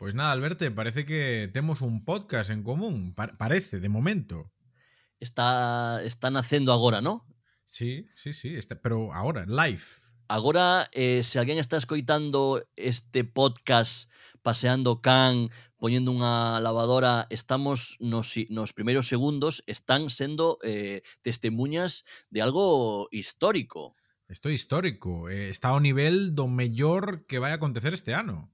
Pois nada, Alberto, parece que temos un podcast en común. Pa parece, de momento. Está, está nacendo agora, ¿no? Sí, sí, sí, está, pero ahora, live. Agora, eh, se alguén está escoitando este podcast paseando can, poñendo unha lavadora, estamos nos, nos primeiros segundos, están sendo eh, testemunhas de algo histórico. Isto histórico, eh, está ao nivel do mellor que vai acontecer este ano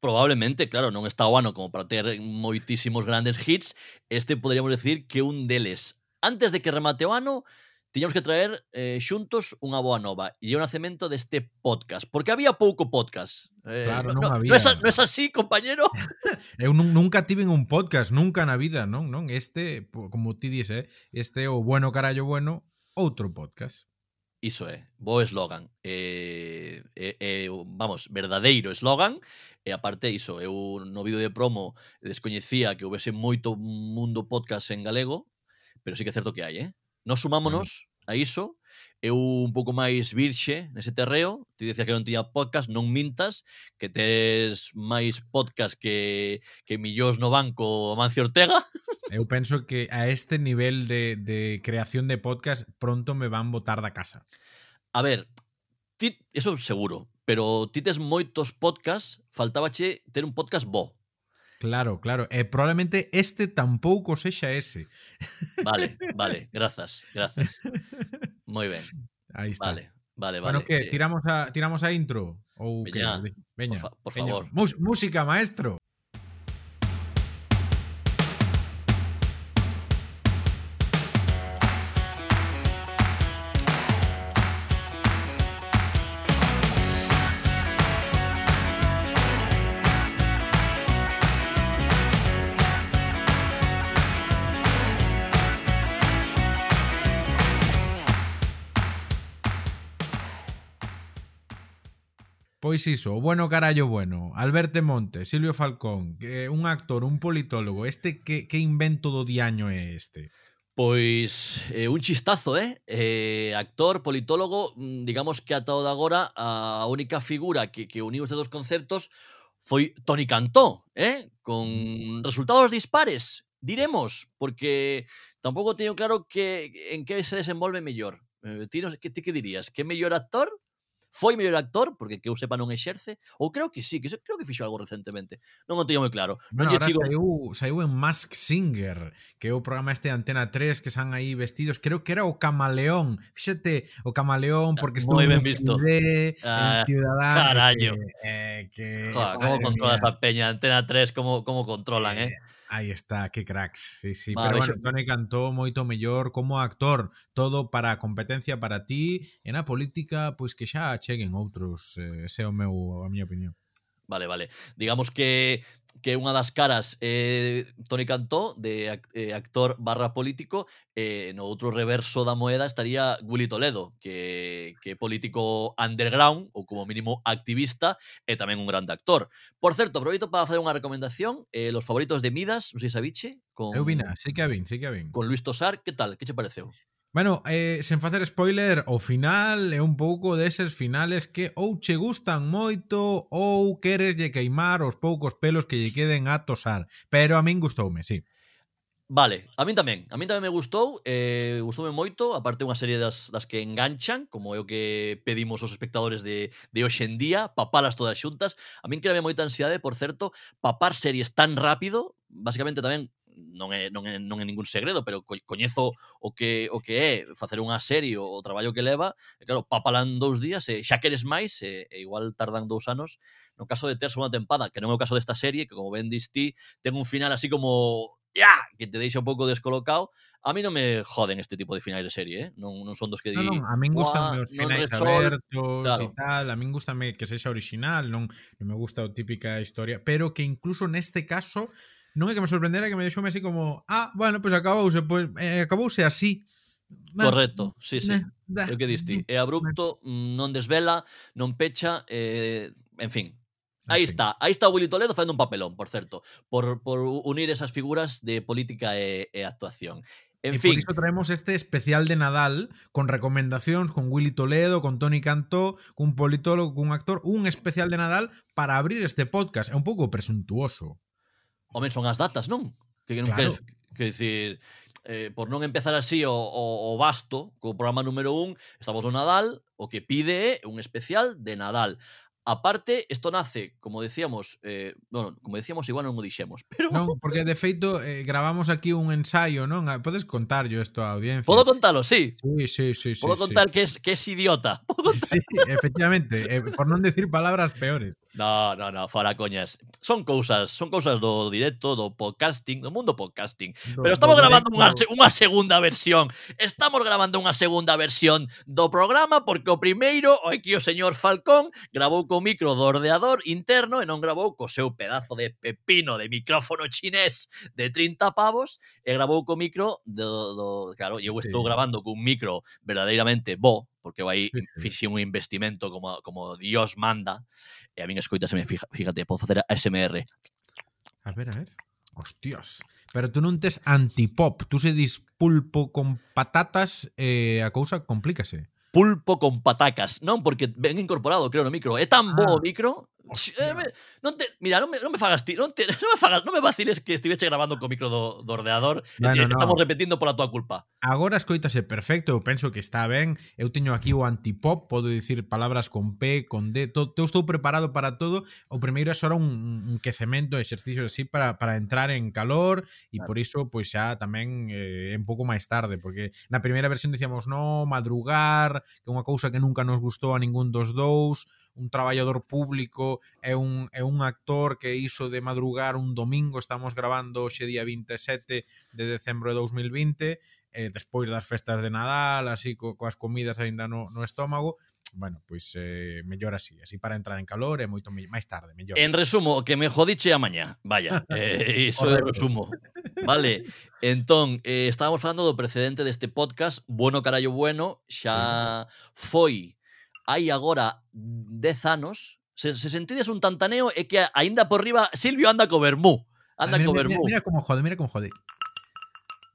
probablemente, claro, non está guano como para ter moitísimos grandes hits, este poderíamos decir que un deles. Antes de que remate o ano, tiñamos que traer eh, xuntos unha boa nova e o nacemento deste podcast, porque había pouco podcast. Eh, claro, non no, había. Non é, no es así, compañero? Eu nunca tiven un podcast, nunca na vida, non? non Este, como ti dices, eh? este o bueno carallo bueno, outro podcast. Iso é, bo eslogan. Eh, eh, eh, vamos, verdadeiro eslogan. E aparte iso, eu no vídeo de promo descoñecía que houvese moito mundo podcast en galego, pero sí que é certo que hai, eh? Nos sumámonos a iso eu un pouco máis virxe nese terreo, ti dicías que non tiña podcast, non mintas, que tes máis podcast que, que millóns no banco Amancio Ortega. Eu penso que a este nivel de, de creación de podcast pronto me van botar da casa. A ver, ti, eso seguro, pero ti tes moitos podcasts, faltabache ter un podcast bo. Claro, claro. E eh, probablemente este tampouco sexa ese. Vale, vale, grazas, grazas. Moi ben. Aí está. Vale, vale, vale. Bueno, que eh, tiramos a tiramos a intro que veña, por, fa, por veña. favor. Mús música, maestro. Pois iso, o bueno carallo bueno, Alberto Monte, Silvio Falcón, que un actor, un politólogo, este que, que invento do diaño é este? Pois eh, un chistazo, eh? eh? Actor, politólogo, mm, digamos que ata o de agora a única figura que, que uniu os dos conceptos foi Tony Cantó, eh? Con resultados dispares, diremos, porque tampouco teño claro que en que se desenvolve mellor. Eh, ti, que, ti que dirías? Que mellor actor foi mellor actor, porque que eu sepa non exerce, ou creo que sí, que creo que fixo algo recentemente. Non o teño moi claro. Non bueno, lle chico... saiu, saiu en Mask Singer, que é o programa este de Antena 3 que están aí vestidos, creo que era o Camaleón. Fíxate, o Camaleón ah, porque estuvo moi ben visto. De, ah, Ciudadano. Carallo. Que, eh, que, Joder, como controla esa peña Antena 3 como como controlan, eh? eh? Aí está, que cracks. Sí, sí. Vale, Pero bueno, Tony Cantó moito mellor como actor. Todo para a competencia para ti. E na política, pois que xa cheguen outros. Eh, ese é o meu, a miña opinión. Vale, vale. Digamos que que unha das caras é eh, Tony Cantó, de eh, actor barra político, eh, no outro reverso da moeda estaría Willy Toledo, que, que é político underground, ou como mínimo activista, e tamén un grande actor. Por certo, aproveito para facer unha recomendación, eh, Los favoritos de Midas, non sei se sabiche, con... Eu vina, sí que a vin, sí que a vin. Con Luis Tosar, que tal? Que che pareceu? Bueno, eh, sen facer spoiler, o final é un pouco deses finales que ou che gustan moito ou queres lle queimar os poucos pelos que lle queden a tosar. Pero a min gustoume, sí. Vale, a min tamén. A min tamén me gustou, eh, gustoume moito, aparte unha serie das, das que enganchan, como é o que pedimos os espectadores de, de hoxe en día, papalas todas xuntas. A min creame moita ansiedade, por certo, papar series tan rápido, basicamente tamén non é, non é, non é ningún segredo, pero co coñezo o que, o que é facer unha serie o, o traballo que leva, e claro, papalan dous días, e xa queres máis, e, e igual tardan dous anos, no caso de ter segunda tempada, que non é o caso desta serie, que como ben dis ti, ten un final así como ya, que te deixa un pouco descolocado, a mí non me joden este tipo de finais de serie, eh? non, non son dos que di... Non, non, a min gustan os finais abertos claro. e tal, a min gustame que sexa original, non, non me gusta a típica historia, pero que incluso neste caso non é que me sorprendera que me deixoume así como, ah, bueno, pois pues acabouse, pois pues, eh, acabouse así. Correcto, sí, sí. É o que diste. É abrupto, non desvela, non pecha, eh, en fin, Aí está, aí está o Willy Toledo facendo un papelón, por certo, por, por unir esas figuras de política e, e actuación. En e fin. por iso traemos este especial de Nadal con recomendacións con Willy Toledo, con Tony Cantó, cun politólogo, cun actor, un especial de Nadal para abrir este podcast. É un pouco presuntuoso. Home, son as datas, non? Que, que non claro. queres, que dicir, eh, por non empezar así o, o, o basto, co programa número un, estamos no Nadal, o que pide é un especial de Nadal. Aparte, isto nace, como decíamos, eh, bueno, como decíamos, igual non o dixemos, pero... Non, porque de feito eh, gravamos aquí un ensaio, non? Ah, podes contar yo isto á audiencia. Podo contalo, sí. Sí, sí, sí. Podo sí, contar sí. que es, que es idiota. Sí, efectivamente, eh, por non decir palabras peores. No, no, no, fora coñas. Son cousas, son cousas do directo, do podcasting, do mundo podcasting. Do, Pero estamos do grabando unha, unha segunda versión. Estamos grabando unha segunda versión do programa porque o primeiro, o aquí o señor Falcón grabou co micro do ordeador interno e non grabou co seu pedazo de pepino de micrófono chinés de 30 pavos e grabou co micro do, do claro, eu estou sí. grabando cun micro verdadeiramente bo, porque eu aí sí, sí. un investimento como, como Dios manda, e a min escoitaseme, fíjate, podo facer ASMR. A ver, a ver. Hostias. Pero tú non tes antipop, tú se dis pulpo con patatas e eh, a cousa complícase. Pulpo con patacas, non porque ven incorporado, creo, no micro. É tan ah. bo o micro Eh, me, non te, mira, non me, non me fagas ti, non, te, non, me fagas, non me vaciles que estivese grabando co micro do, do ordeador bueno, e no. estamos repetindo pola tua culpa. Agora escoitase perfecto, eu penso que está ben. Eu teño aquí o antipop, podo dicir palabras con P, con D, to, eu estou preparado para todo. O primeiro é só un, un quecemento, exercicios así para, para entrar en calor e claro. por iso pois pues, xa tamén eh, un pouco máis tarde, porque na primeira versión dicíamos no, madrugar, que é unha cousa que nunca nos gustou a ningún dos dous, un traballador público é un, é un actor que iso de madrugar un domingo, estamos grabando hoxe día 27 de decembro de 2020, eh, despois das festas de Nadal, así co, coas comidas aínda no, no estómago, bueno, pois eh, mellor así, así para entrar en calor é moito máis tarde, mellor. En resumo, que me jodiche a mañá, vaya, eh, iso é resumo. Vale, entón, eh, estábamos falando do precedente deste podcast, Bueno Carallo Bueno, xa sí. foi hai agora 10 anos, se, se sentides un tantaneo é que aínda por riba Silvio anda co vermú. Anda ah, mira, co vermú. Mira, mira como jode, mira como jode.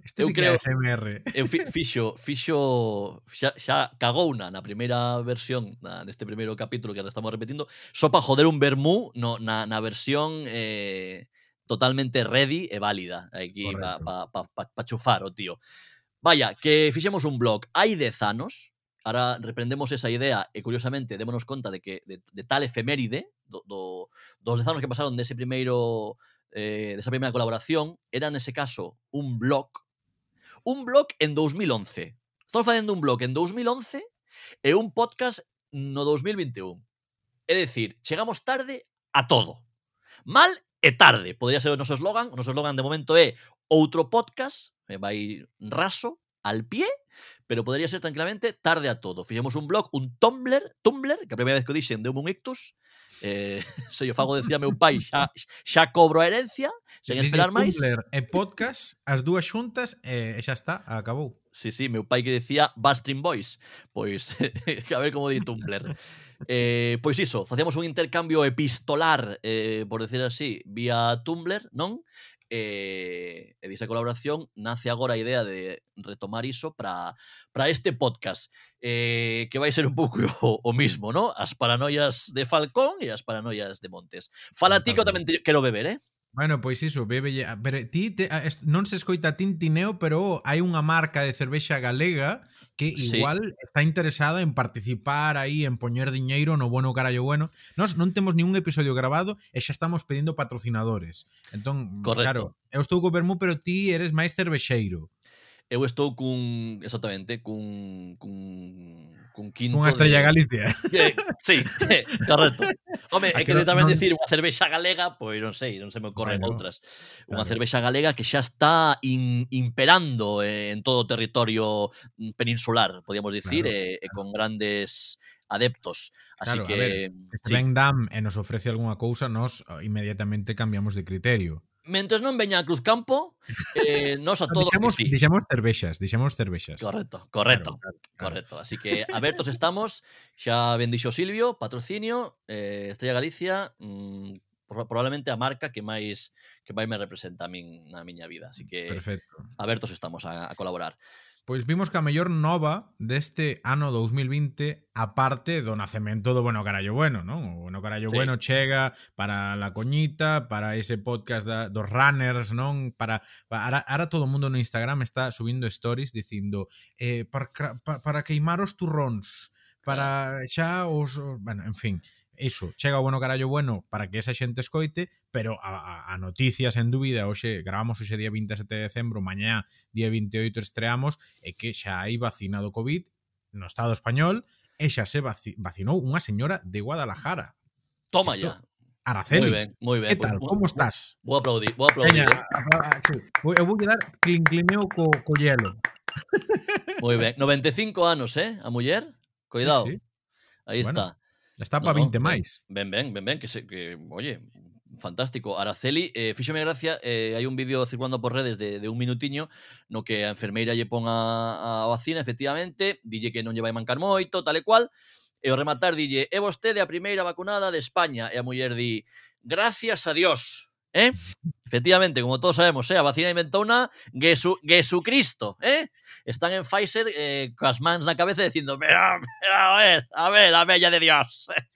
Este eu sí creo, que é SMR. Eu fi, fixo, fixo xa, xa cagouna na primeira versión, na, neste primeiro capítulo que estamos repetindo, só para joder un vermú no, na, na versión eh, totalmente ready e válida aquí para pa, pa, pa, pa chufar o tío. Vaya, que fixemos un blog hai 10 anos, Ahora reprendemos esa idea e curiosamente démonos conta de que de, de tal efeméride do, do, dos dezanos que pasaron dese primeiro eh, desa primeira colaboración era nese caso un blog un blog en 2011 estamos facendo un blog en 2011 e un podcast no 2021 é dicir, chegamos tarde a todo. Mal e tarde. Podría ser o noso eslogan. O noso eslogan de momento é outro podcast eh, vai raso al pie pero podría ser tranquilamente tarde a todo. Fixemos un blog, un Tumblr, Tumblr, que a primeira vez que o dixen deu un ictus, eh, se yo fago decía meu pai, xa, xa cobro a herencia, sen Dice esperar máis. Tumblr e podcast, as dúas xuntas, eh, e eh, xa está, acabou. Sí, sí, meu pai que decía Bastring Boys. Pois, a ver como di Tumblr. eh, pois iso, facíamos un intercambio epistolar, eh, por decir así, vía Tumblr, non? Eh, e, e disa colaboración nace agora a idea de retomar iso para para este podcast, eh, que vai ser un pouco o, o mismo, ¿no? As paranoias de Falcón e as paranoias de Montes. Fala ti que eu tamén te, quero beber, eh? Bueno, pois iso, bebe, pero ti te, non se escoita tintineo, pero hai unha marca de cervexa galega que igual sí. está interesada en participar aí, en poñer diñeiro no bueno carallo bueno. Nós non temos ningún episodio grabado e xa estamos pedindo patrocinadores. Entón, Correcto. claro, eu estou co Bermú, pero ti eres máis cervexeiro eu estou cun, exactamente, cun, cun, cun quinto... Cunha estrella de... Galicia. Eh, sí, eh, correcto. Home, é que, que tamén non... dicir unha cervexa galega, pois non sei, non se me ocorren bueno, outras. Claro. Unha cervexa galega que xa está in, imperando eh, en todo o territorio peninsular, podíamos dicir, claro, eh, claro. e con grandes adeptos. Así claro, que. A ver, se sí. Dam e nos ofrece algunha cousa, nós eh, inmediatamente cambiamos de criterio mentres non veña a Cruzcampo, eh, nos a todos dixemos, sí. dixemos cervexas, dixemos cervexas. Correcto, correcto, claro, claro, correcto. Así que abertos estamos, xa ben dixo Silvio, patrocinio, eh, Estrella Galicia, mmm, probablemente a marca que máis que máis me representa a min na miña vida, así que Perfecto. abertos estamos a, a colaborar. Pois vimos que a mellor nova deste ano 2020, aparte do nacemento do Bueno Carallo Bueno, non? O Bueno Carallo sí. Bueno chega para la coñita, para ese podcast da, dos runners, non? Para, para ara, todo o mundo no Instagram está subindo stories dicindo eh, para, para, para queimar os turróns, para xa os... Bueno, en fin, iso, chega o bueno carallo bueno para que esa xente escoite, pero a, a, a noticia, sen dúbida, hoxe gravamos hoxe día 27 de decembro, mañá día 28 estreamos, e que xa hai vacinado COVID no Estado español, e xa se vaci vacinou unha señora de Guadalajara. Toma ya. Araceli. Muy ben, moi ben. Que tal? Pues, Como estás? Vou aplaudir, vou aplaudir. Veña, eh. sí. Eu vou quedar clinclineo co, co hielo. Moi ben. 95 anos, eh, a muller? Cuidado. Sí, sí. Aí bueno. está. Está para no, 20 no, máis. Ben, ben, ben, ben, que, se, que oye, fantástico. Araceli, eh, fíxome gracia, eh, hai un vídeo circulando por redes de, de un minutiño no que a enfermeira lle pon a, a vacina, efectivamente, dille que non lle vai mancar moito, tal e cual, e o rematar dille, é vostede a primeira vacunada de España, e a muller di, gracias a Dios. ¿eh? Efectivamente, como todos sabemos, ¿eh? a vacina inventó una Jesu, Jesucristo, ¿eh? Están en Pfizer eh, con las manos en la cabeza diciendo, pero, pero, a ver, a ver, la bella de Dios.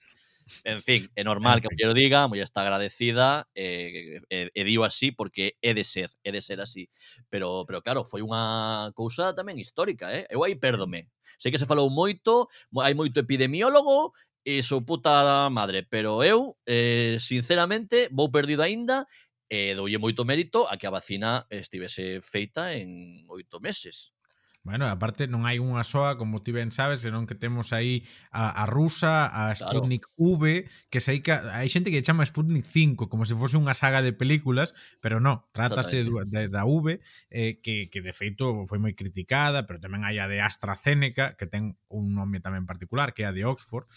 En fin, é normal que a muller o diga, a muller está agradecida, e, e, e digo así porque é de ser, é de ser así. Pero, pero claro, foi unha cousa tamén histórica, eh? Eu aí pérdome. Sei que se falou moito, hai moito epidemiólogo, e sou puta madre, pero eu, eh, sinceramente, vou perdido aínda e eh, doulle moito mérito a que a vacina estivese feita en oito meses. Bueno, aparte non hai unha soa, como ti ben sabes, senón que temos aí a, a rusa, a Sputnik claro. V, que sei que hai xente que chama Sputnik 5 como se fose unha saga de películas, pero no, trátase de, da V, eh, que, que de feito foi moi criticada, pero tamén hai a de AstraZeneca, que ten un nome tamén particular, que é a de Oxford,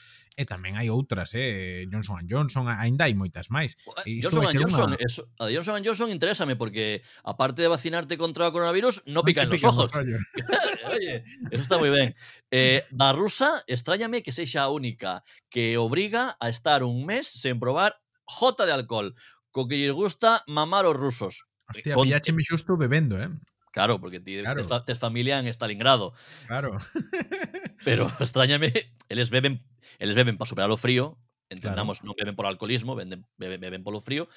e tamén hai outras, eh, Johnson Johnson, aínda hai moitas máis. Eh, e isto Johnson Johnson, una... eso, a de Johnson Johnson interésame porque aparte de vacinarte contra o coronavirus, no, no pica en los ojos. Oye, eso está moi ben. Eh, da rusa, extrañame que sexa a única que obriga a estar un mes sen probar jota de alcohol, co que lles gusta mamar os rusos. Hostia, Con... pillache xusto bebendo, eh? Claro, porque ti claro. tes, tes familia en Stalingrado. Claro. Pero extrañame, eles beben, eles beben para superar o frío, entendamos, claro. non beben por alcoholismo, beben, beben, beben polo frío,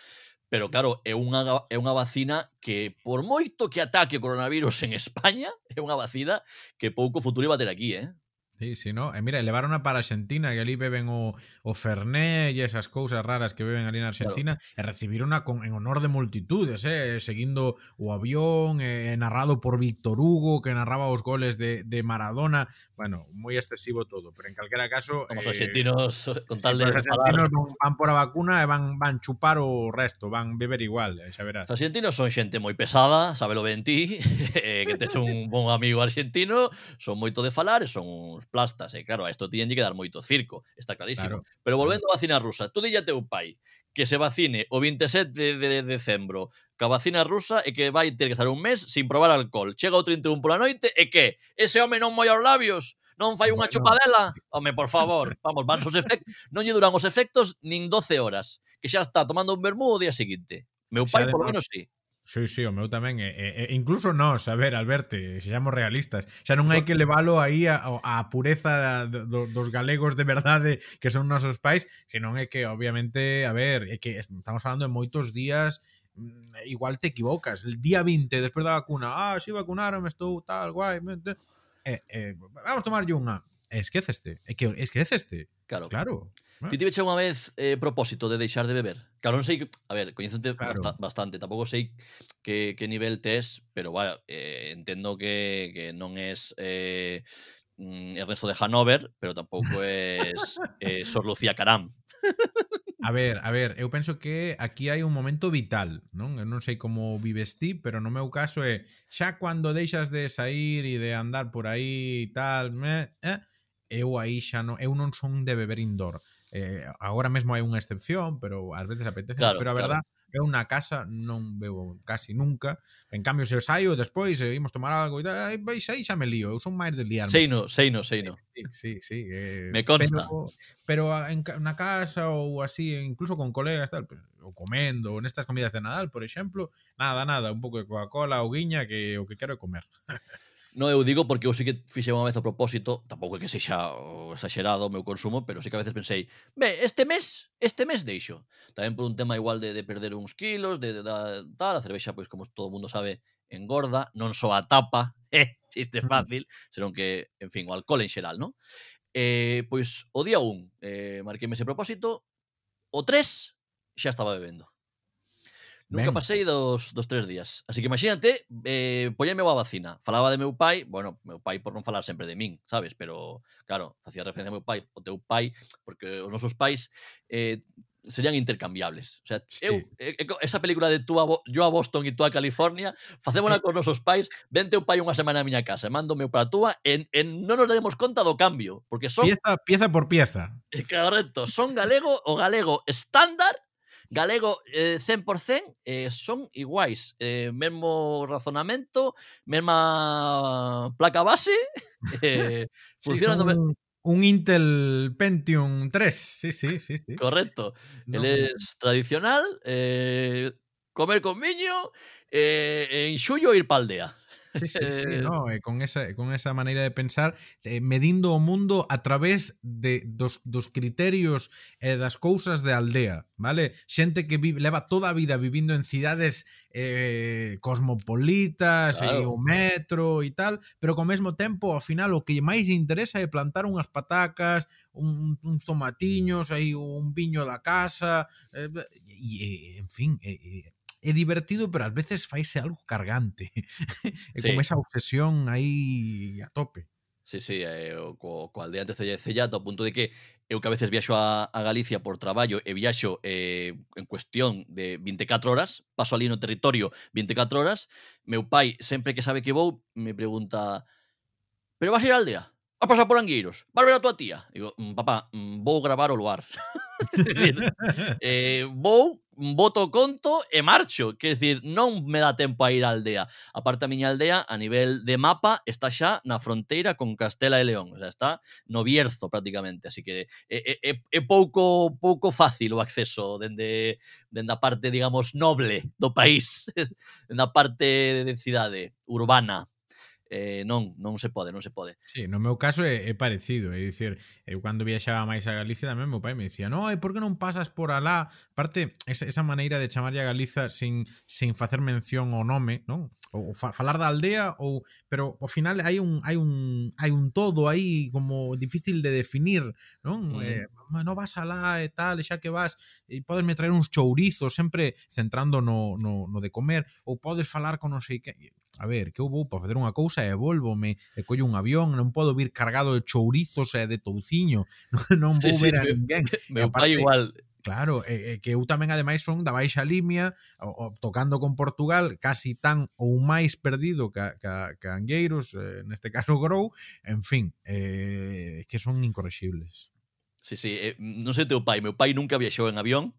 pero claro, é unha, é unha vacina que por moito que ataque o coronavirus en España, é unha vacina que pouco futuro iba a ter aquí, eh? Sí, sí, no. E mira, levaron a para Argentina que ali beben o, o Ferné e esas cousas raras que beben ali na Argentina claro. e recibiron a, con, en honor de multitudes, eh, seguindo o avión, eh, narrado por Víctor Hugo que narraba os goles de, de Maradona bueno, moi excesivo todo, pero en calquera caso... Como os eh, argentinos, eh, con tal de... Os argentinos van, van por a vacuna e van, van chupar o resto, van beber igual, eh, xa verás. Os argentinos son xente moi pesada, sabelo ben ti, eh, que tes un bon amigo argentino, son moito de falar e son uns plastas, e eh. claro, a isto tiñen que dar moito circo, está clarísimo. Claro. Pero volvendo á a vacina rusa, tú dille a teu pai, que se vacine o 27 de, de, de decembro ca vacina rusa e que vai ter que estar un mes sin probar alcohol. Chega o 31 pola noite e que ese home non molla os labios, non fai unha bueno. chupadela. Home, por favor, vamos, van os efectos, non lle duran os efectos nin 12 horas, que xa está tomando un vermú o día seguinte. Meu pai, por lo menos, sí. Sí, sí, o meu tamén. E, e, e incluso nós, a ver, Alberto, sexamos realistas. Xa non hai que levalo aí a, a pureza do, do, dos galegos de verdade que son nosos pais, senón é que, obviamente, a ver, é que estamos falando de moitos días mm, igual te equivocas. El día 20, despois da vacuna, ah, si vacunaron, estou tal, guai, mente. Eh, eh, vamos tomar unha. Esqueceste. É que esqueceste. Claro. Claro. Ti tiveche unha vez eh, propósito de deixar de beber? Claro, non sei, a ver, coñecente claro. bastante, tampouco sei que, que nivel tes, pero vaya, eh, entendo que, que non es eh, mm, Ernesto de Hanover, pero tampouco es eh, Sor Lucía Caram. A ver, a ver, eu penso que aquí hai un momento vital, non? Eu non sei como vives ti, pero no meu caso é xa cando deixas de sair e de andar por aí e tal, me, eh, eu aí xa non, eu non son de beber indoor eh, agora mesmo hai unha excepción, pero ás veces apetece, claro, pero a verdad claro. eu na casa non bebo casi nunca. En cambio se saio despois e eh, imos tomar algo e tal, aí xa me lío, eu son máis de liarme. Seino, seino, seino. Sí, sí, sí eh, me consta. Pero, pero en, na casa ou así, incluso con colegas tal, pues, o comendo, ou nestas comidas de Nadal, por exemplo, nada, nada, un pouco de Coca-Cola ou guiña que o que quero é comer. No, eu digo porque eu sí que fixe unha vez a propósito, tampouco é que sexa exagerado o meu consumo, pero sí que a veces pensei, ve, este mes, este mes deixo. Tamén por un tema igual de, de perder uns kilos, de, de, de tal, a cervexa, pois como todo o mundo sabe, engorda, non só a tapa, eh, chiste fácil, senón que, en fin, o alcohol en xeral, non? Eh, pois o día 1 eh, marquéme ese propósito, o 3 xa estaba bebendo. Nunca ben. pasei dos, dos tres días. Así que imagínate, eh, polleme a vacina. Falaba de meu pai, bueno, meu pai por non falar sempre de min, sabes? Pero, claro, facía referencia a meu pai, o teu pai, porque os nosos pais eh, serían intercambiables. O sea, sí. eu, eh, eh, esa película de tú a, yo a Boston e tú a California, facémola cos nosos pais, ven teu pai unha semana a miña casa, mando meu para a túa, en, en, non nos daremos conta do cambio, porque son... Pieza, pieza por pieza. Eh, correcto, son galego, o galego estándar galego eh, 100% eh, son iguais, eh, mesmo razonamento, mesma placa base, eh, sí, funcionan son... do... Un Intel Pentium 3, sí, sí, sí. sí. Correcto. No. Él es tradicional, eh, comer con miño, eh, en xullo ir pa aldea. Sí, sí, sí, eh, no, e con esa, con esa maneira de pensar, eh, medindo o mundo a través de, dos, dos criterios e eh, das cousas de aldea, vale? Xente que vive, leva toda a vida vivindo en cidades eh, cosmopolitas eh, claro. e o metro e tal, pero con mesmo tempo, ao final, o que máis interesa é plantar unhas patacas, un, un tomatiños, aí un viño da casa, eh, e, en fin, eh, é divertido, pero ás veces faise algo cargante. é sí. como esa obsesión aí a tope. Sí, sí, eh, co, co aldeante cellato a punto de que eu que a veces viaxo a, a Galicia por traballo e viaxo eh, en cuestión de 24 horas, paso ali no territorio 24 horas, meu pai sempre que sabe que vou me pregunta pero vas a ir á aldea? a pasar por Angueiros, vas ver a tua tía. Digo, mm, papá, mm, vou gravar o luar. eh, vou, boto conto e marcho. Quer decir, non me dá tempo a ir á aldea. A parte a miña aldea, a nivel de mapa, está xa na fronteira con Castela e León. O sea, está no Bierzo prácticamente. Así que é, é, é pouco pouco fácil o acceso dende, dende a parte, digamos, noble do país. dende a parte de cidade urbana eh, non, non se pode, non se pode. Sí, no meu caso é, é parecido, é dicir, eu cando viaxaba máis a Galicia tamén meu pai me dicía, "No, e por que non pasas por alá?" Parte esa, esa maneira de chamarlle a Galiza sin sin facer mención ao nome, non? Ou fa, falar da aldea ou pero ao final hai un hai un hai un todo aí como difícil de definir, non? Mm. Eh, no vas alá e tal, e xa que vas, e podes me traer uns chourizos sempre centrando no, no, no de comer, ou podes falar con non sei que a ver, que eu vou para facer unha cousa e volvome, e collo un avión, non podo vir cargado de chourizos e de touciño, non, non vou sí, ver sí, a ninguén. Meu, aparte, pai igual, Claro, e, e que eu tamén ademais son da Baixa Limia, o, o, tocando con Portugal, casi tan ou máis perdido ca, ca, ca Angueiros, eh, neste caso Grou, en fin, eh, que son incorrexibles. Sí, sí, eh, non sei teu pai, meu pai nunca viaxou en avión,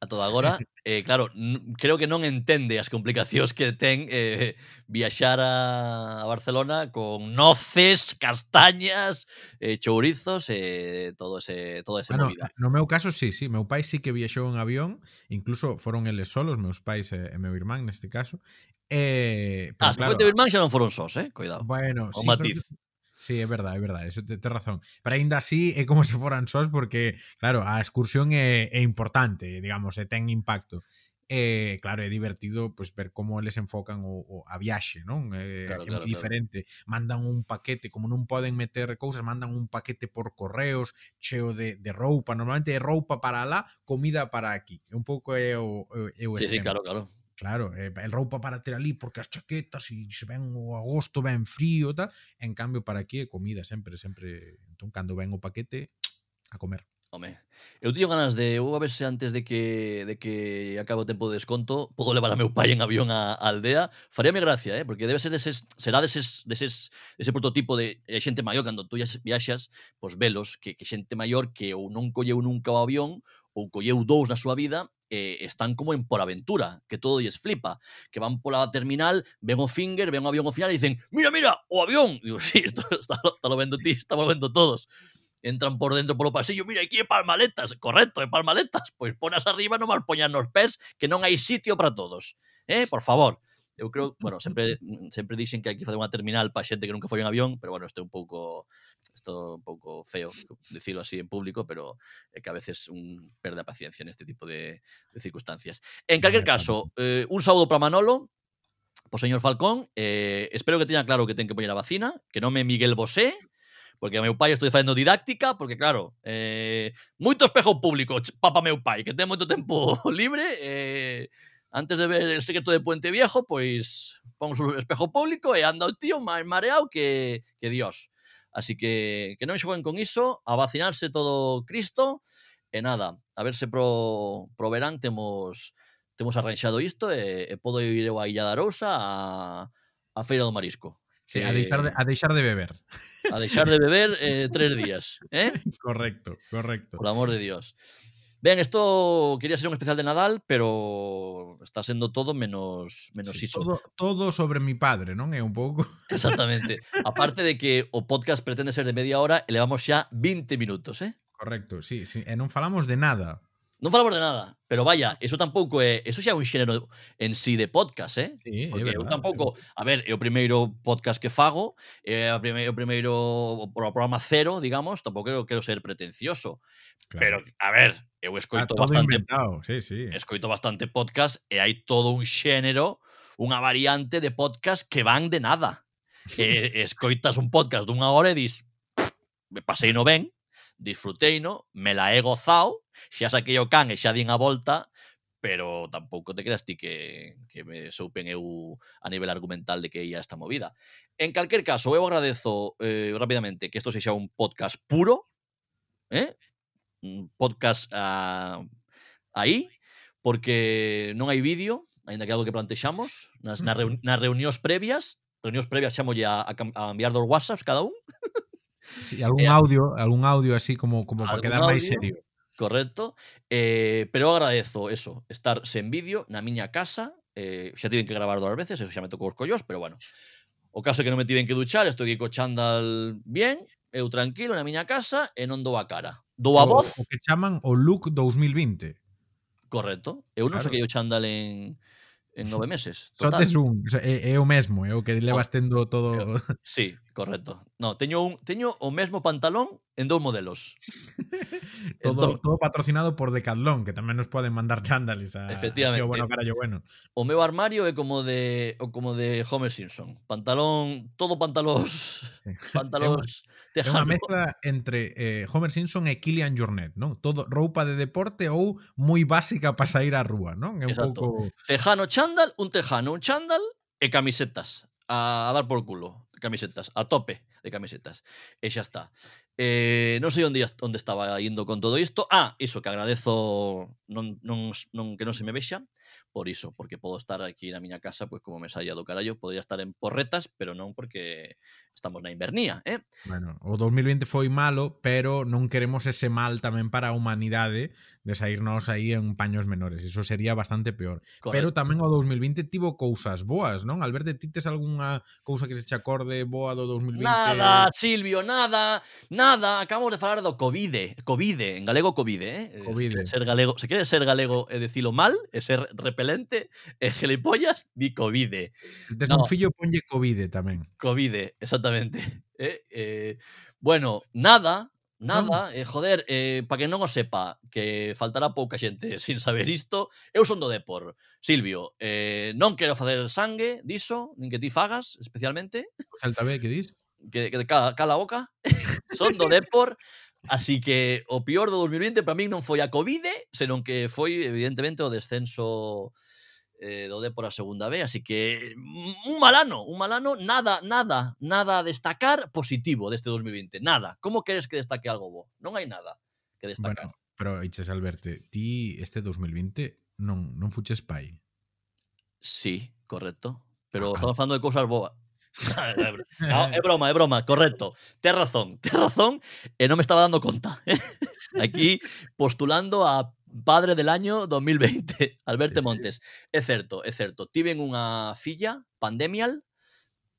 a toda agora, eh, claro, creo que non entende as complicacións que ten eh, viaxar a, a Barcelona con noces, castañas, eh, chourizos e eh, todo ese todo ese bueno, movida. No meu caso sí, sí, meu pai sí que viaxou en avión, incluso foron eles solos, meus pais e, e meu irmán neste caso. Eh, pero ah, claro, teu irmán xa non foron sós, eh? Cuidado. Bueno, o sí, matiz. Pero, Sí, é verdade, é verdade, eso te, te razón. Pero aínda así é como se foran sós porque, claro, a excursión é, é importante, digamos, e ten impacto. E, claro, é divertido pues, ver como eles enfocan o, o a viaxe, non? É, eh, claro, é claro, diferente. Claro. Mandan un paquete, como non poden meter cousas, mandan un paquete por correos cheo de, de roupa. Normalmente é roupa para lá, comida para aquí. É un pouco é o, é o esquema. Sí, sí, claro, claro. Claro, eh, el roupa para ter ali porque as chaquetas e se ven o agosto ben frío e tal. En cambio, para aquí é comida sempre, sempre. Entón, cando ven o paquete, a comer. Home, eu teño ganas de, eu a ver se antes de que de que acabe o tempo de desconto, podo levar a meu pai en avión a, a aldea. Faríame gracia, eh, porque debe ser deses, será deses, deses, ese prototipo de eh, xente maior cando tú viaxas, pois velos que, que xente maior que ou non colleu nunca o avión ou colleu dous na súa vida eh, están como en por aventura, que todo les flipa, que van por la terminal, ven un finger, ven un avión ao final y dicen, mira, mira, o avión. Y digo, sí, esto está, está lo vendo ti, estamos vendo todos. Entran por dentro por pasillo, mira, aquí hay palmaletas, correcto, hay palmaletas, pois pues ponas arriba, non mal poñas nos pés, que non hai sitio para todos. Eh, por favor. Eu creo, bueno, sempre sempre dixen que hai que facer unha terminal para xente que nunca foi en avión, pero bueno, isto é un pouco isto un pouco feo dicilo así en público, pero é que a veces un perde a paciencia neste tipo de, de circunstancias. En calquer caso, eh, un saúdo para Manolo, Pues señor Falcón, eh, espero que teña claro que ten que poñer a vacina, que non me Miguel Bosé, porque a meu pai estou facendo didáctica, porque claro, eh, moito espejo público, papa meu pai, que ten moito tempo libre, eh, antes de ver el secreto de Puente Viejo, pois pon o espejo público e anda o tío máis mareado que, que Dios. Así que que non xoguen con iso, a vacinarse todo Cristo e nada, a ver se pro, pro verán temos temos arranxado isto e, e podo ir eu a Illa da Arousa a, a Feira do Marisco. Sí, eh, a, deixar de, a deixar de beber. A deixar de beber eh, tres días. ¿eh? Correcto, correcto. Por amor de Dios. Ben, esto quería ser un especial de Nadal, pero está sendo todo menos menos sí, iso. Todo, todo sobre mi padre, non é un pouco? Exactamente. Aparte de que o podcast pretende ser de media hora, elevamos xa 20 minutos, eh? Correcto, sí, sí. E non falamos de nada. Non falamos de nada, pero vaya, eso tampouco é, eso xa é un xénero en sí de podcast, eh? Sí, Porque é verdad, eu tampouco, a ver, é o primeiro podcast que fago, eh, é o primeiro, o primeiro o programa cero, digamos, tampouco quero ser pretencioso. Claro. Pero, a ver, eu ah, escoito ah, bastante... Inventado. Sí, sí. Escoito bastante podcast e hai todo un xénero, unha variante de podcast que van de nada. e, escoitas un podcast dunha hora e dis, me pasei no ben, disfrutei no, me la he gozado, xa saquei o can e xa din a volta, pero tampouco te creas ti que, que me soupen eu a nivel argumental de que ia esta movida. En calquer caso, eu agradezo eh, rapidamente que isto sexa un podcast puro, eh? un podcast ah, aí, porque non hai vídeo, ainda que algo que plantexamos, nas, nas, reun, nas reunións previas, reunións previas xamolle a, a, a enviar dos whatsapps cada un. Sí, algún eh, audio, algún audio así como, como para quedar máis serio correcto? Eh, pero agradezo eso, estar sen vídeo na miña casa, eh, xa tiven que gravar dúas veces, eso xa me tocou os collos, pero bueno. O caso é que non me tiven que duchar, estou aquí co chándal bien, eu tranquilo na miña casa e non dou a cara. Dou a voz. O, o que chaman o look 2020. Correcto. Eu non claro. saquei o chándal en en nove meses. Total. Só tes un, é, é o mesmo, é o que levas tendo todo... Sí, Correcto. No, teño un teño o mesmo pantalón en dous modelos. todo, entón, todo patrocinado por Decathlon, que tamén nos poden mandar chándales a Efectivamente. Yo bueno, carallo bueno. O meu armario é como de o como de Homer Simpson, pantalón, todo pantalóns, pantalóns é unha mezcla entre eh, Homer Simpson e Killian Jornet, non? Todo roupa de deporte ou moi básica para sair á rúa, non? É un Exacto. pouco Tejano chándal, un tejano, un chándal e camisetas a, a dar por culo camisetas, a tope de camisetas. E xa está. Eh, non sei onde, onde estaba indo con todo isto. Ah, iso, que agradezo non, non, non, que non se me vexa por iso, porque podo estar aquí na miña casa pois como me saía do carallo, podría estar en porretas, pero non porque estamos na invernía, eh? Bueno, o 2020 foi malo, pero non queremos ese mal tamén para a humanidade ¿eh? de sairnos aí en paños menores, iso sería bastante peor. Correcto. Pero tamén o 2020 tivo cousas boas, non? Alberto, ti tes algunha cousa que se che acorde boa do 2020? Nada, Silvio, nada, nada, acabamos de falar do Covid, Covid, en galego Covid, eh? Covid. Se ser galego, se queres ser galego e dicilo mal, é ser repelente, eh, e gelipollas, ni COVID. Desconfillo no. ponlle COVID tamén. COVID, exactamente. Eh, eh, bueno, nada, nada, eh, joder, eh, para que non o sepa, que faltará pouca xente sin saber isto, eu son do Depor. Silvio, eh, non quero facer sangue diso, nin que ti fagas, especialmente. Falta B, que dis? Que, que cala, cala a boca. son do Depor. Así que o peor do 2020 para min non foi a Covid, senón que foi evidentemente o descenso eh, do Depor a segunda B, así que un mal ano, un mal ano, nada, nada, nada a destacar positivo deste 2020, nada. Como queres que destaque algo bo? Non hai nada que destacar. Bueno, pero Iches Alberto, ti este 2020 non non fuches pai. Sí, correcto, pero ah, estamos falando de cousas boas. no, é ah, broma, é broma, correcto. Tes razón, tes razón eh, e non me estaba dando conta. ¿eh? Aquí postulando a padre del año 2020, Alberto Montes. É certo, é certo. Tiven unha filla, Pandemial,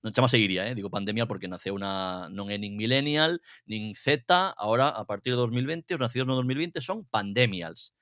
non chama seguiría, eh? digo pandemia porque naceu na non é nin millennial, nin Z, agora a partir de 2020, os nacidos no 2020 son pandemials.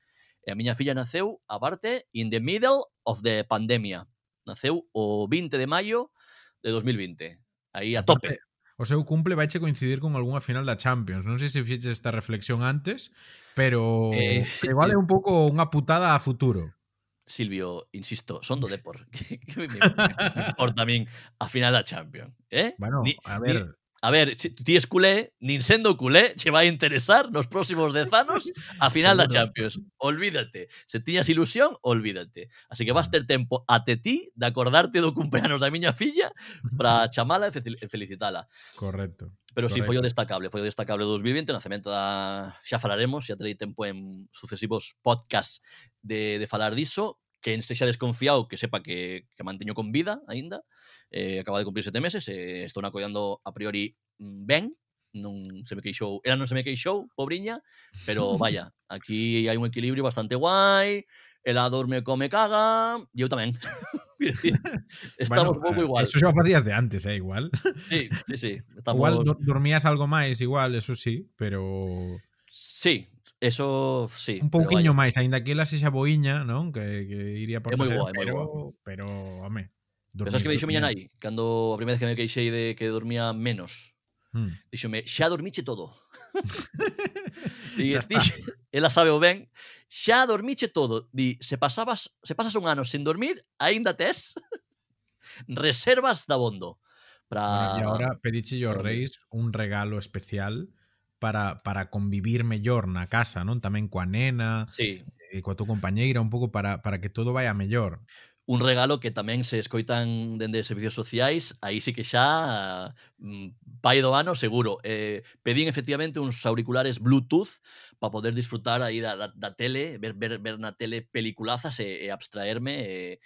E a miña filla naceu, aparte, in the middle of the pandemia. Naceu o 20 de maio de 2020. Aí a tope. O seu cumple vaiche coincidir con algunha final da Champions. Non sei se fixe esta reflexión antes, pero eh, igual é un pouco unha putada a futuro. Silvio, insisto, son do Depor. que me, me, me importa a min a final da Champions. Eh? Bueno, ni, a ver... Ni, A ver, se ti es culé, nin sendo culé, che vai interesar nos próximos dez anos a final da Champions. Olvídate. Se tiñas ilusión, olvídate. Así que vas ter tempo até ti de acordarte do cumpleanos da miña filla para chamala e felicitala. Correcto. Pero Correcto. sí, foi o destacable, foi o destacable do 2020, o nacemento da... Xa falaremos, xa terei tempo en sucesivos podcasts de, de falar diso, que en se xa desconfiado que sepa que, que manteño con vida aínda, eh, acaba de cumplir sete meses, eh, estou acollando a priori mm, ben, non se me queixou, ela non se me queixou, pobriña, pero vaya, aquí hai un equilibrio bastante guai, ela dorme, come, caga, e eu tamén. estamos bueno, pouco eh, igual. Eso xa facías de antes, eh, igual. Sí, sí, sí. Estamos... Igual do dormías algo máis, igual, eso sí, pero... Sí, eso sí. Un pouquiño máis, aínda que ela sexa boiña, non? Que, que iría por... É moi guai, pero, pero, home, Dormir, Pensás que me dixo miña nai, cando a primeira vez que me queixei de que dormía menos. Hmm. Díxome, xa dormiche todo. Di, dixe, ela sabe o ben, xa dormiche todo. Di, se pasabas, se pasas un ano sen dormir, aínda tes reservas da bondo. Pra... Bueno, e agora pediche yo reis un regalo especial para, para convivir mellor na casa, non? Tamén coa nena, sí. e coa tua compañeira, un pouco para, para que todo vaya mellor un regalo que tamén se escoitan dende servicios sociais, aí sí que xa mm, pai do ano seguro. Eh, pedín efectivamente uns auriculares Bluetooth para poder disfrutar aí da, da, da tele, ver, ver, ver na tele peliculazas e, e abstraerme e,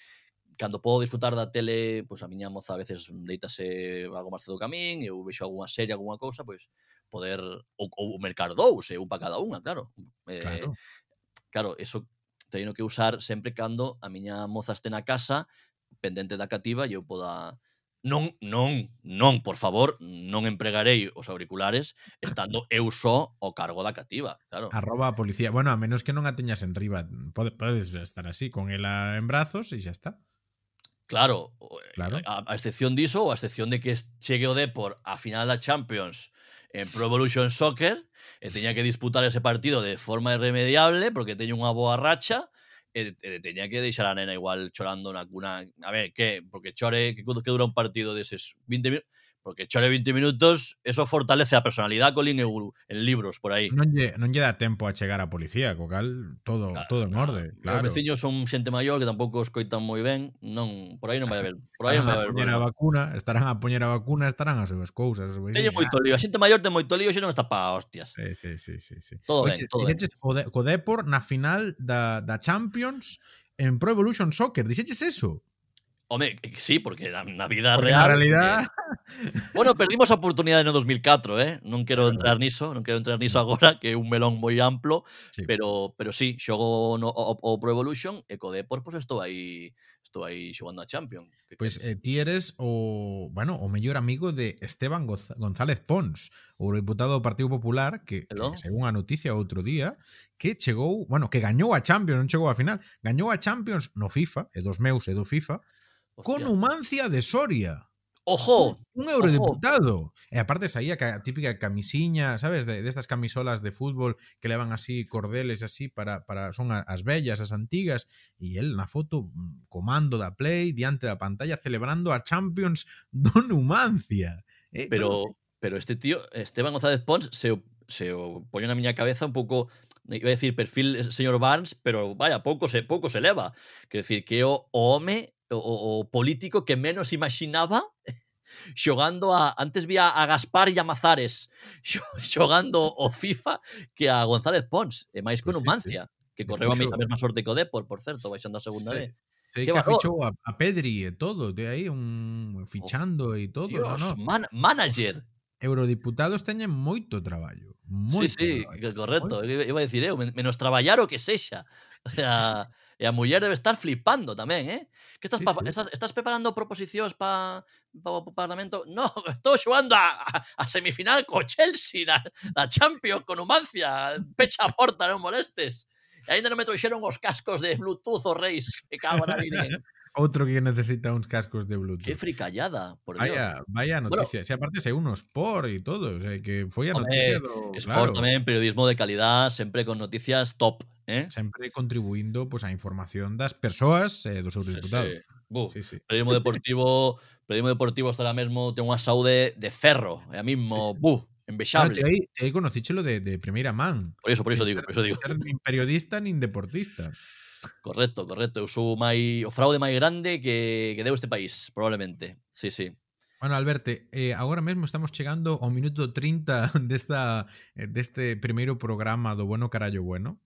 cando podo disfrutar da tele, pois pues, a miña moza a veces deitase algo máis do camín, eu vexo algunha serie, algunha cousa, pois poder ou, ou mercar dous, eh, un para cada unha, claro. Eh, claro. Claro, eso teño que usar sempre cando a miña moza este na casa, pendente da cativa, e eu poda non, non, non, por favor, non empregarei os auriculares estando eu só ao cargo da cativa, claro. Arroba a policía. Bueno, a menos que non a teñas en riba, podes, podes estar así, con ela en brazos e xa está. Claro, eh, claro. A, a excepción diso, ou a excepción de que chegue o Depor a final da Champions en Pro Evolution Soccer, e teña que disputar ese partido de forma irremediable porque teño unha boa racha e, e teña que deixar a nena igual chorando na cuna. A ver, que porque chore, que, que dura un partido deses 20 minutos Porque chore 20 minutos, eso fortalece a personalidade Colin e en libros por aí. Non lle, non lle dá tempo a chegar a policía, co cal todo, claro, todo en claro. orde. Claro. Os veciños son xente maior que tampouco escoitan moi ben, non, por aí non vai haber, por aí non vai haber. Poñer a, vacuna, estarán a poñer a vacuna, estarán as súas cousas. Teño moito lío, a xente maior ten moito lío, xe non está pa hostias. Sí, sí, sí, sí, sí. Todo Oche, ben, todo ben. O, de, o Depor na final da, da Champions en Pro Evolution Soccer, dixeches eso? Hombre, sí, porque na vida porque real... Na realidad... Bueno, perdimos a oportunidade ¿eh? no 2004, eh? Non quero entrar niso, non quero entrar niso agora, que é un melón moi amplo, sí. pero pero sí, xogo no, o, o Pro Evolution e co Depor, pois pues, estou aí estou aí xogando a Champions. Pois pues, eh, ti eres o, bueno, o mellor amigo de Esteban Goz González Pons, o diputado do Partido Popular, que, Hello? que según a noticia outro día, que chegou, bueno, que gañou a Champions, non chegou a final, gañou a Champions no FIFA, e dos meus e do FIFA, Hostia. con Numancia de Soria. Ojo. Un, un eurodiputado. E eh, aparte saía a típica camisiña, sabes, de, de, estas camisolas de fútbol que levan así cordeles así para, para son as bellas, as antigas, e el na foto mm, comando da Play diante da pantalla celebrando a Champions do Numancia. Eh, pero pero este tío, Esteban González Pons, se, se poño na miña cabeza un pouco iba a decir perfil eh, señor Barnes, pero vaya, pouco se pouco se eleva. Quer decir que o home o, o político que menos imaginaba xogando a antes vía a Gaspar e a Mazares xogando o FIFA que a González Pons, e máis con Numancia, sí, sí. que correu a, a mesma sorte que o Depor, por certo, baixando a segunda sí. vez. Sei sí, que, valor. fichou a, a Pedri e todo, de aí un fichando e oh, todo, Dios, no, no. Man, manager. Eurodiputados teñen moito traballo. Moito sí, sí, traballo. correcto. Moito. Iba a decir eu, menos traballar o que sexa. O sea, e a muller debe estar flipando tamén, eh? Estás, Sí, pa- sí. estás, estás preparando proposicións para pa, o Parlamento? No, estou xogando a, semifinal co Chelsea na, na Champions con Numancia. Pecha a porta, non molestes. E ainda non me trouxeron os cascos de Bluetooth os reis. Que cago na virgen. Outro que necesita uns cascos de Bluetooth. Que fricallada, por Dios. Vaya, vaya noticia. Se aparte se uno Sport e todo, o sea, que foi a noticia Sport claro, tamén, periodismo de calidad, sempre con noticias top. Eh? Sempre contribuindo pois, a información das persoas e eh, dos seus diputados. Sí, sí. Sí, sí. Periodismo deportivo, periodismo deportivo hasta ahora mesmo ten unha saúde de ferro, é a mismo, sí, sí. buf, envexable. te aí, aí conocíchelo de, de primeira man. Por iso, por iso digo, por iso digo. Nin periodista, nin deportista. Correcto, correcto. Eu sou mai, o fraude máis grande que, que deu este país, probablemente. Sí, sí. Bueno, Alberto, eh, agora mesmo estamos chegando ao minuto 30 desta, eh, deste primeiro programa do Bueno Carallo Bueno.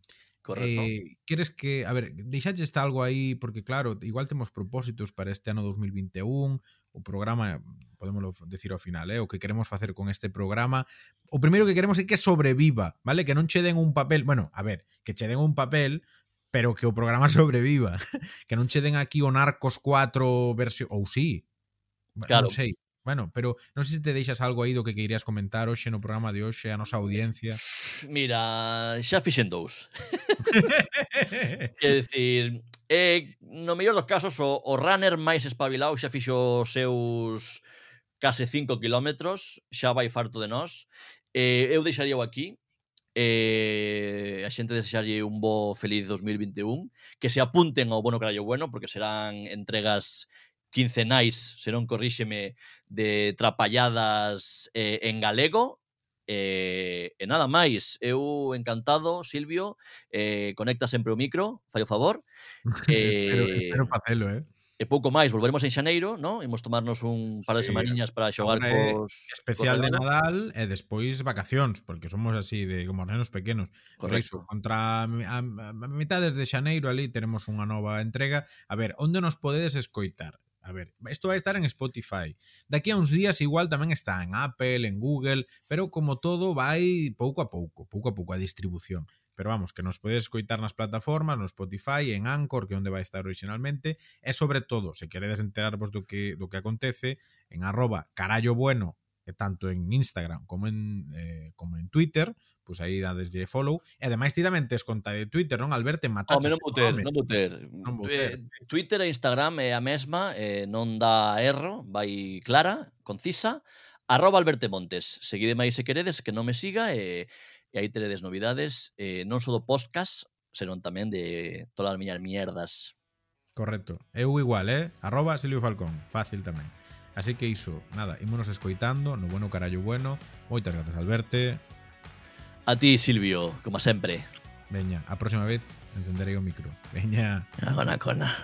Correcto. Eh, queres que, a ver, deixaches algo aí porque claro, igual temos propósitos para este ano 2021, o programa, podémoslo decir ao final, eh, o que queremos facer con este programa. O primeiro que queremos é que sobreviva, vale? Que non che den un papel, bueno, a ver, que che den un papel pero que o programa sobreviva. que non che den aquí o Narcos 4 versión, ou sí, claro. non sei. Bueno, pero non sei se te deixas algo aí do que queirías comentar hoxe no programa de hoxe a nosa audiencia. Mira, xa fixen dous. Quer decir, eh, no mellor dos casos o, o runner máis espabilado xa fixo os seus case 5 kilómetros, xa vai farto de nós. Eh, eu deixaría aquí, eh, a xente desexarlle un bo feliz 2021, que se apunten ao Bono Carallo Bueno, porque serán entregas quincenais, se non corríxeme, de trapalladas eh, en galego. Eh, e nada máis, eu encantado, Silvio, eh, conecta sempre o micro, fai o favor. Eh, espero, espero facelo, eh? E pouco máis, volveremos en xaneiro, no? Imos tomarnos un par de sí, semaniñas para xogar cos... Especial cos de Nadal e despois vacacións, porque somos así de como os nenos pequenos. Correcto. Por iso, contra a, a, a mitades de xaneiro ali teremos unha nova entrega. A ver, onde nos podedes escoitar? a ver, isto vai estar en Spotify. Daqui a uns días igual tamén está en Apple, en Google, pero como todo vai pouco a pouco, pouco a pouco a distribución. Pero vamos, que nos podedes escoitar nas plataformas, no Spotify, en Anchor, que é onde vai estar originalmente, e sobre todo, se queredes enterarvos do que do que acontece, en arroba carallo bueno tanto en Instagram como en, eh, como en Twitter, pois aí dadeslle follow. E ademais ti tamén tes conta de Twitter, non, Alberto? Mataches, Home, non vou ter, non vou ter. Non vou eh, ter. Eh, Twitter e Instagram é a mesma, eh, non dá erro, vai clara, concisa. Arroba Alberto Montes. Seguideme aí se queredes, que non me siga, e, e aí teredes novidades, eh, non só do podcast, senón tamén de todas as miñas mierdas. Correcto. Eu igual, eh? Arroba Silvio Falcón. Fácil tamén. Así que iso, nada, ímonos escoitando, no bueno carallo bueno. Moitas grazas, Alberto. A ti, Silvio, como sempre. Veña, a próxima vez encenderei o micro. Veña. Agona cona.